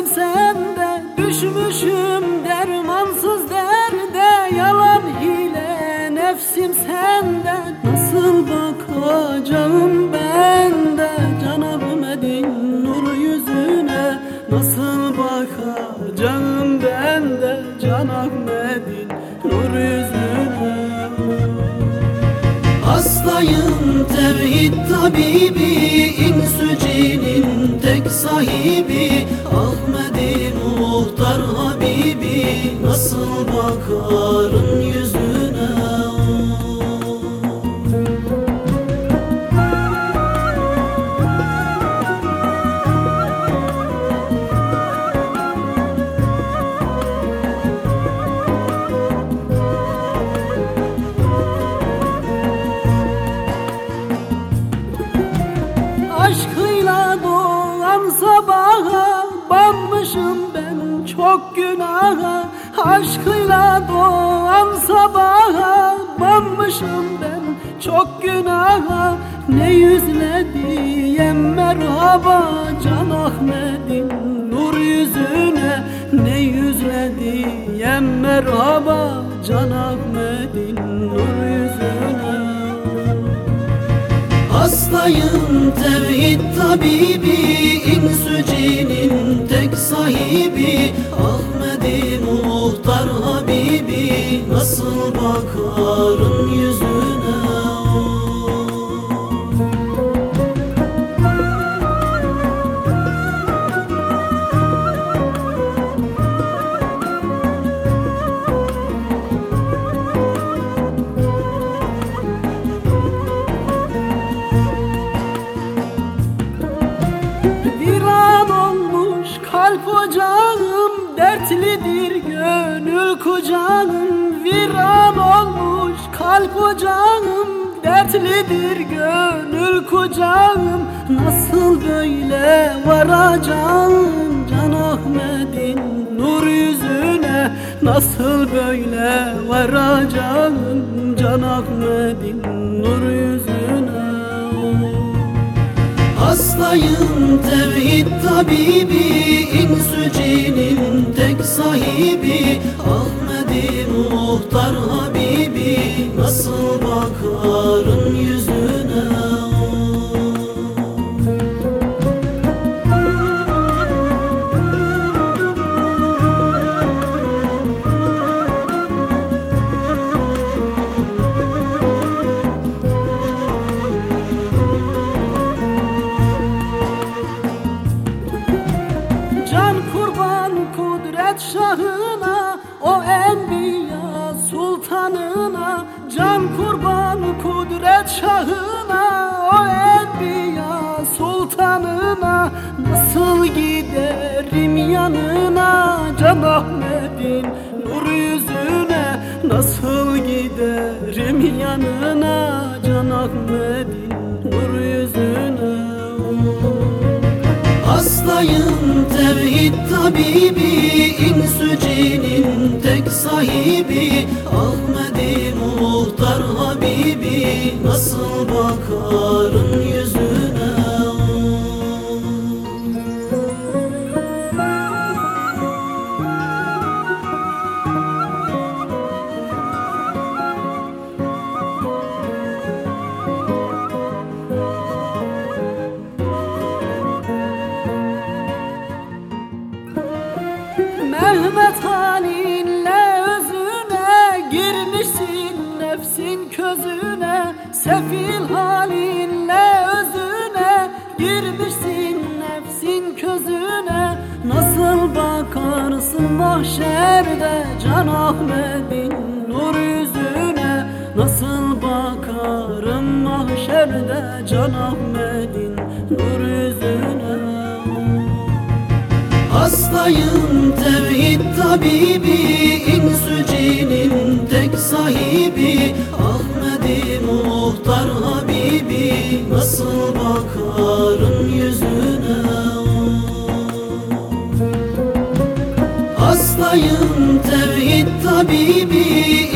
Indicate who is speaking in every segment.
Speaker 1: nefsim sende Düşmüşüm dermansız derde. Yalan hile nefsim sende Nasıl bakacağım ben de? Can Ahmet'in nur yüzüne Nasıl bakacağım Hastayım tevhid tabibi İnsü cinin tek sahibi Ahmedi muhtar habibi. Nasıl bakarım yüzüne çok günaha Aşkıyla doğan sabaha Banmışım ben. Çok günaha Ne yüzle diyem merhaba Can Ahmet'in nur yüzüne Ne yüzle diyem merhaba Can Ahmet'in nur yüzüne. Hastayım tevhid tabibi kucağım Viran olmuş kalp ocağım Dertlidir gönül kucağım. Nasıl böyle varacağım Can Ahmet'in nur yüzüne? Nasıl böyle varacağım Can Ahmet'in nur yüzüne? Hastayım tevhid tabibi İnsü cinin tek sahibi. Ahmedi muhtar habibi Nasıl bakarım kudret şahına O enbiya sultanına Nasıl giderim yanına? Can Ahmet'in nur yüzüne Nasıl giderim yanına? Can Ahmet'in nur yüzüne Hastayım tevhid tabibi İnsü cinin tek sahibi habibi Nasıl bakarım Nasıl bakarsın mahşerde Can Ahmet'in nur yüzüne? Nasıl bakarım mahşerde Can Ahmet'in nur yüzüne? Hastayım tevhid tabibi İnsü cinin tek sahibi Ahmet'im muhtar Hastayım tevhid tabibi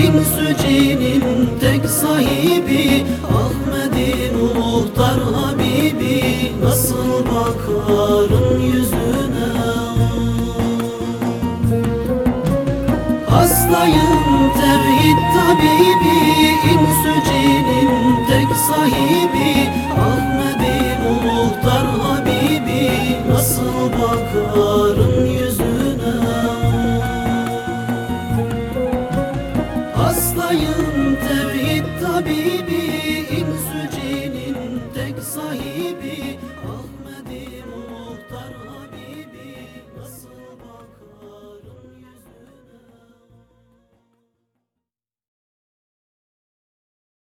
Speaker 1: İnsü cinin tek sahibi Ahmet'im muhtar habibi Nasıl bakarım yüzüne? Hastayım tevhid tabibi İnsü cinin tek sahibi Ahmet'im muhtar habibi Nasıl bakarım sahibi Ahmet'im